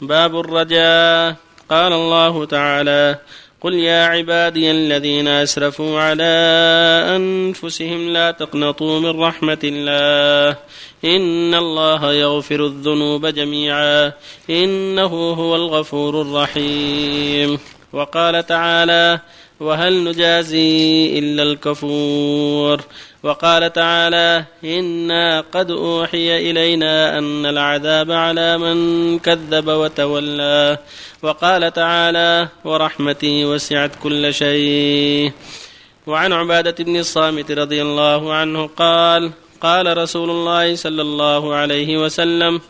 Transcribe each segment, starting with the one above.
باب الرجاء. قال الله تعالى قل يا عبادي الذين أسرفوا على أنفسهم لا تقنطوا من رحمة الله. إن الله يغفر الذنوب جميعا. إنه هو الغفور الرحيم. وقال تعالى وهل نجازي إلا الكفور؟ وقال تعالى أنا قد اوحي الينا ان العذاب على من كذب وتولى. وقال تعالى ورحمتي وسعت كل شيء. وعن عبادة بن الصامت رضي الله عنه قال قال رسول الله صلى الله عليه وسلم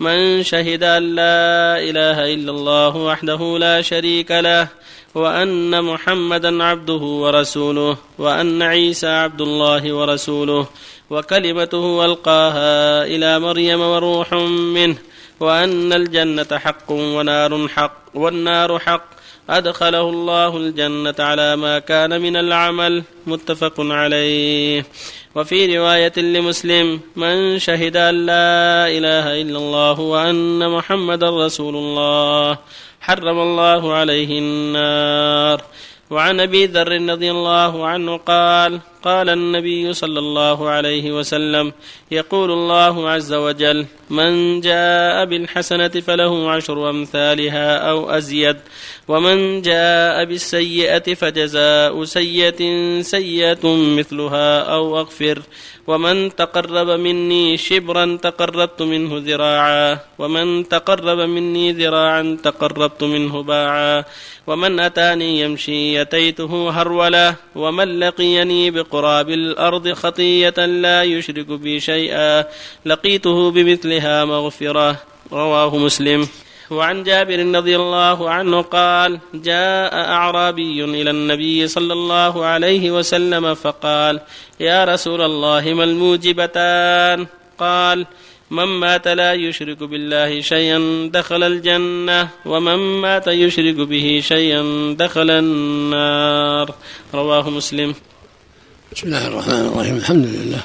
من شهد أن لا إله إلا الله وحده لا شريك له وأن محمدا عبده ورسوله وأن عيسى عبد الله ورسوله وكلمته ألقاها إلى مريم وروح منه وأن الجنة حق ونار حق والنار حق. أدخله الله الجنة على ما كان من العمل متفق عليه. وفي رواية لمسلم من شهد أن لا إله إلا الله وأن محمدا رسول الله حرم الله عليه النار. وعن أبي ذر رضي الله عنه قال قال النبي صلى الله عليه وسلم يقول الله عز وجل من جاء بالحسنة فله عشر أمثالها أو أزيد ومن جاء بالسيئة فجزاء سيئة سيئة مثلها أو أغفر. ومن تقرب مني شبرا تقربت منه ذراعا ومن تقرب مني ذراعا تقربت منه باعا ومن اتاني يمشي اتيته هرولا ومن لقيني بقراب الأرض خطيه لا يشرك بي شيئا لقيته بمثلها مغفره رواه مسلم وعن جابر رضي الله عنه قال جاء أعرابي إلى النبي صلى الله عليه وسلم فقال يا رسول الله ما الموجبتان؟ قال من مات لا يشرك بالله شيئا دخل الجنة ومن مات يشرك به شيئا دخل النار. رواه مسلم. بسم الله الرحمن الرحيم. الحمد لله.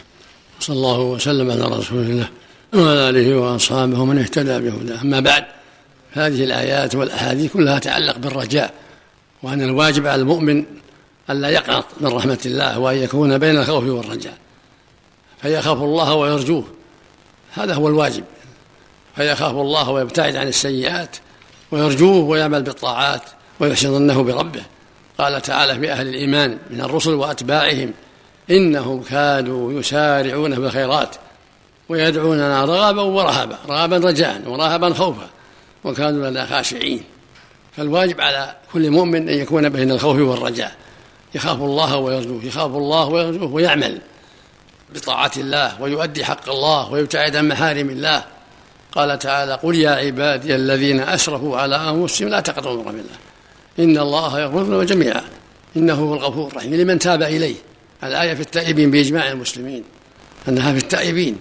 صلى الله وسلم على رسول الله وعلى آله وأصحابه ومن اهتدى بهداه. أما بعد هذه الآيات والأحاديث كلها تتعلق بالرجاء وأن الواجب على المؤمن ألا يقنط من رحمة الله وأن يكون بين الخوف والرجاء. فيخاف الله ويرجوه هذا هو الواجب. فيخاف الله ويبتعد عن السيئات ويرجوه ويعمل بالطاعات ويحسن ظنه بربه. قال تعالى في أهل الإيمان من الرسل وأتباعهم إنهم كادوا يسارعون في الخيرات ويدعوننا رغبا ورهبا رغبا رجاء ورهبا خوفا. وكانوا لنا خاشعين فالواجب على كل مؤمن أن يكون بين الخوف والرجاء. يخاف الله ويرجوه يخاف الله ويرجوه ويعمل بطاعة الله ويؤدي حق الله ويبتعد عن محارم الله. قال تعالى قل يا عبادي الذين أسرفوا على أنفسهم لا تقنطوا من الله. إن الله يغفر جميعا. إنه هو الغفور الرحيم. لمن تاب إليه. الآية في التائبين بإجماع المسلمين. أنها في التائبين.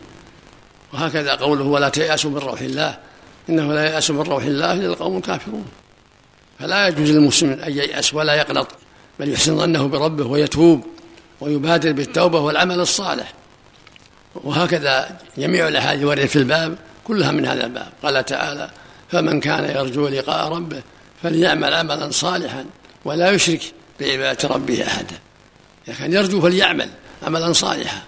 وهكذا قوله ولا تيأسوا من روح الله. إنه لا ييأس من روح الله إلا القوم الكافرون. فلا يجوز للمسلم أن ييأس ولا يقنط بل يحسن ظنه بربه ويتوب ويبادر بالتوبة والعمل الصالح. وهكذا جميع الأحاديث الواردة في الباب كلها من هذا الباب. قال تعالى فمن كان يرجو لقاء ربه فليعمل عملا صالحا ولا يشرك بعبادة ربه أحدا. إذا كان يرجو فليعمل عملا صالحا.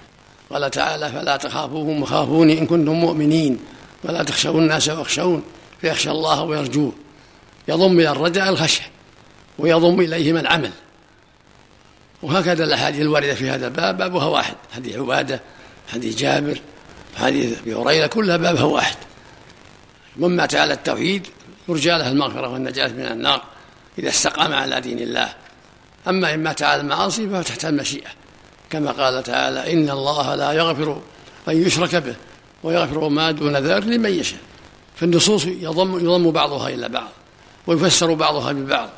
قال تعالى فلا تخافوهم وخافوني إن كنتم مؤمنين. ولا تخشوا الناس واخشون فيخشى الله ويرجوه. يضم إلى الرجاء الخشية ويضم إليهما العمل. وهكذا الأحاديث الواردة في هذا الباب بابها واحد. حديث عبادة حديث جابر حديث أبي هريرة كلها بابها واحد. من مات على التوحيد يرجى له المغفرة والنجاة من النار إذا استقام على دين الله. أما إن مات على المعاصي فهو تحت المشيئة. كما قال تعالى إن الله لا يغفر أن يشرك به. ويغفر ما دون ذلك لمن يشاء. فالنصوص يضم يضم بعضها إلى بعض ويفسر بعضها ببعض.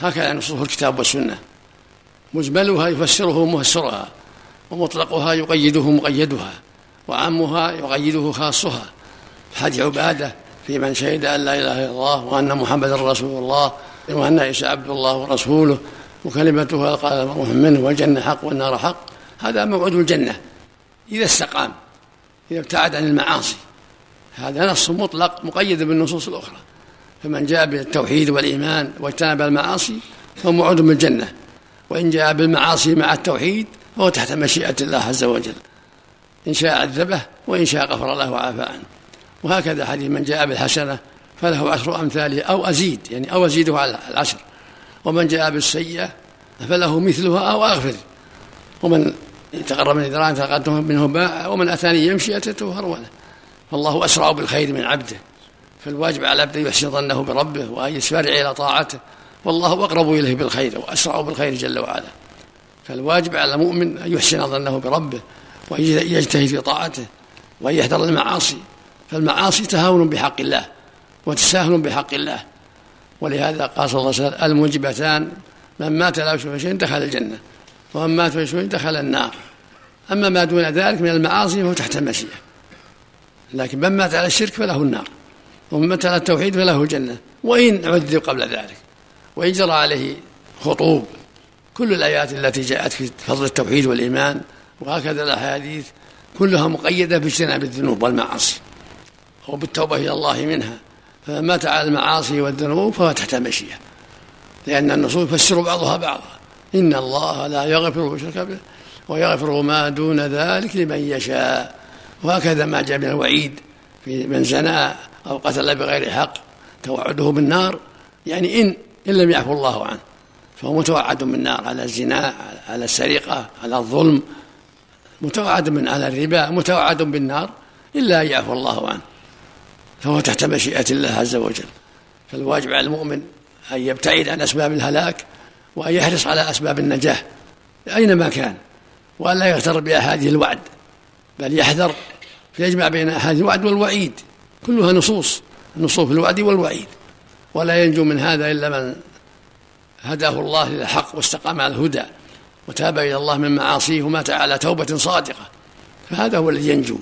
هكذا نصوص الكتاب والسنة. مجملها يفسره مفسرها ومطلقها يقيده مقيدها وعامها يقيده خاصها. حديث عبادة في من شهد أن لا إله إلا الله وأن محمدا رسول الله وأن عيسى عبد الله ورسوله وكلمته قال منه والجنة حق والنار حق. هذا موعد الجنة. إذا استقام. إذا ابتعد عن المعاصي. هذا نص مطلق مقيد بالنصوص الأخرى. فمن جاء بالتوحيد والإيمان واجتنب المعاصي فهو موعود بالجنة وإن جاء بالمعاصي مع التوحيد فهو تحت مشيئة الله عز وجل. إن شاء عذبه وإن شاء غفر له وعافى عنه. وهكذا حديث من جاء بالحسنة فله عشر أمثالها أو أزيد يعني أو أزيده على العشر. ومن جاء بالسيئة فله مثلها أو أغفر ومن تقرب من ذراع تقدم منه باع ومن أتاني يمشي أتته هرولة. فالله أسرع بالخير من عبده. فالواجب على العبد أن يحسن ظنه بربه وأن يسارع إلى طاعته. والله أقرب إليه بالخير وأسرع بالخير جل وعلا. فالواجب على المؤمن أن يحسن ظنه بربه وأن يجتهد في طاعته وأن يحذر المعاصي. فالمعاصي تهاون بحق الله وتساهل بحق الله. ولهذا قال صلى الله عليه وسلم الموجبتان من مات لا يشرك شيء دخل الجنة. ومن مات ويشرك دخل النار. أما ما دون ذلك من المعاصي فهو تحت المشيئة لكن من مات على الشرك فله النار. ومن مات على التوحيد فله الجنة. وإن عذب قبل ذلك. وإن جرى عليه خطوب. كل الآيات التي جاءت في فضل التوحيد والإيمان وهكذا الأحاديث كلها مقيدة باجتناب الذنوب والمعاصي. وبالتوبة إلى الله منها. فمن مات على المعاصي والذنوب فهو تحت المشيئة لأن النصوص يفسر بعضها بعضا. إن الله لا يغفر يشرك به ويغفر ما دون ذلك لمن يشاء. وهكذا ما جاء من الوعيد في من زنى أو قتل بغير حق توعده بالنار. يعني إن إن لم يعفو الله عنه فهو متوعد بالنار على الزنا على السرقة على الظلم متوعد من على الربا متوعد بالنار إلا أن يعفو الله عنه فهو تحت مشيئة الله عز وجل. فالواجب على المؤمن أن يبتعد عن أسباب الهلاك وأن يحرص على أسباب النجاة أينما كان وأن لا يغتر بأحاديث الوعد بل يحذر فيجمع بين أحاديث الوعد والوعيد. كلها نصوص نصوص الوعد والوعيد. ولا ينجو من هذا إلا من هداه الله إلى الحق واستقام على الهدى وتاب إلى الله من معاصيه ومات على توبة صادقة. فهذا هو الذي ينجو.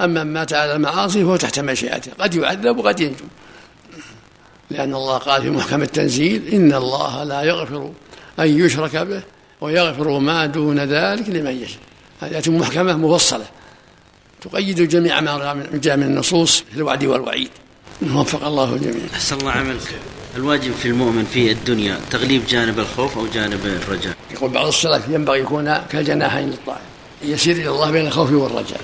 أما من مات على المعاصي فهو تحت مشيئته. قد يعذب وقد ينجو. لأن الله قال في محكم التنزيل إن الله لا يغفر أن يشرك به ويغفر ما دون ذلك لمن يشاء. هذه محكمة مفصلة تقيد جميع ما جاء من النصوص في الوعد والوعيد. وفق الله الجميع. أحسن الله عملك. الواجب في المؤمن في الدنيا تغليب جانب الخوف أو جانب الرجاء. يقول بعض السلف ينبغي يكون كالجناحين للطائر يسير إلى الله بين الخوف والرجاء.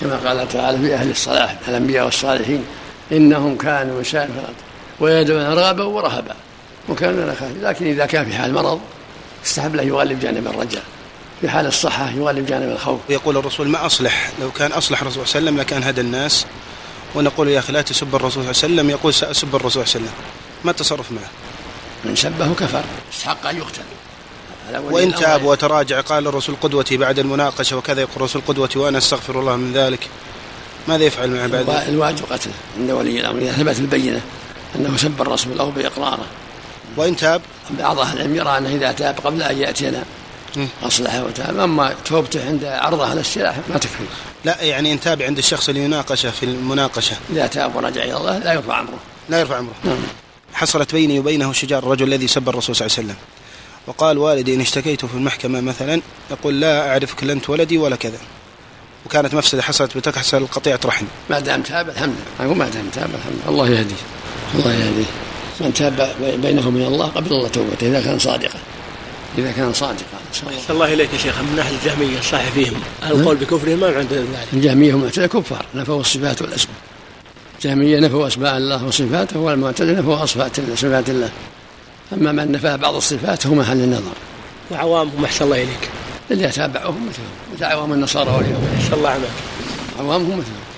كما قال تعالى في أهل الصلاح الأنبياء والصالحين إنهم كانوا يسارعون ويدعون رغبا ورهبا. وكانوا لا خافين لكن إذا كان في حال مرض استحب له يغلب جانب الرجاء. في حال الصحة يغلب جانب الخوف. يقول الرسول ما أصلح؟ لو كان أصلح الرسول صلى الله عليه وسلم لكان هدى الناس. ونقول يا أخي لا تسب الرسول صلى الله عليه وسلم يقول سأسب الرسول صلى الله عليه وسلم. ما التصرف معه؟ من سبه كفر. استحق أن يقتل. وإن تاب وتراجع قال الرسول قدوتي بعد المناقشة وكذا يقول الرسول قدوتي وأنا أستغفر الله من ذلك. ماذا يفعل مع بعد الواجب قتله عند ولي الأمر. إذا ثبت البينة أنه سب الرسول أو بإقراره. وإن تاب؟ بعض أهل العلم يرى أنه إذا تاب قبل أن يأتينا. أصلح وتاب. أما توبته عند عرضه على السلاح ما تكفي. لا يعني إن تاب عند الشخص اللي يناقشه في المناقشة. إذا تاب ورجع إلى الله لا يرفع أمره. لا يرفع أمره. نعم. حصلت بيني وبينه شجار الرجل الذي سب الرسول صلى الله عليه وسلم. وقال والدي إن اشتكيت في المحكمة مثلا يقول لا أعرفك لا أنت ولدي ولا كذا. وكانت مفسدة حصلت بتحصل قطيعة رحم. ما دام تاب الحمد لله. ما دام تاب الحمد لله. الله يهديه. الله يهديه. من تاب بينه وبين الله قبل الله توبته إذا كان صادقا. إذا كان صادقا أحسن الله إليك يا شيخ. من ناحية الجهمية الصحيح فيهم. القول بكفرهم ما عند ذلك؟ الجهمية هم كفار نفوا الصفات والأسماء الجهمية نفوا أسماء الله وصفاته والمعتزلة نفوا صفات الله. أما من نفى بعض الصفات هو محل النظر. وعوامهم أحسن الله إليك. اللي يتابعهم مثلهم مثل عوام النصارى واليهود. أحسن الله عملك عوامهم مثلهم.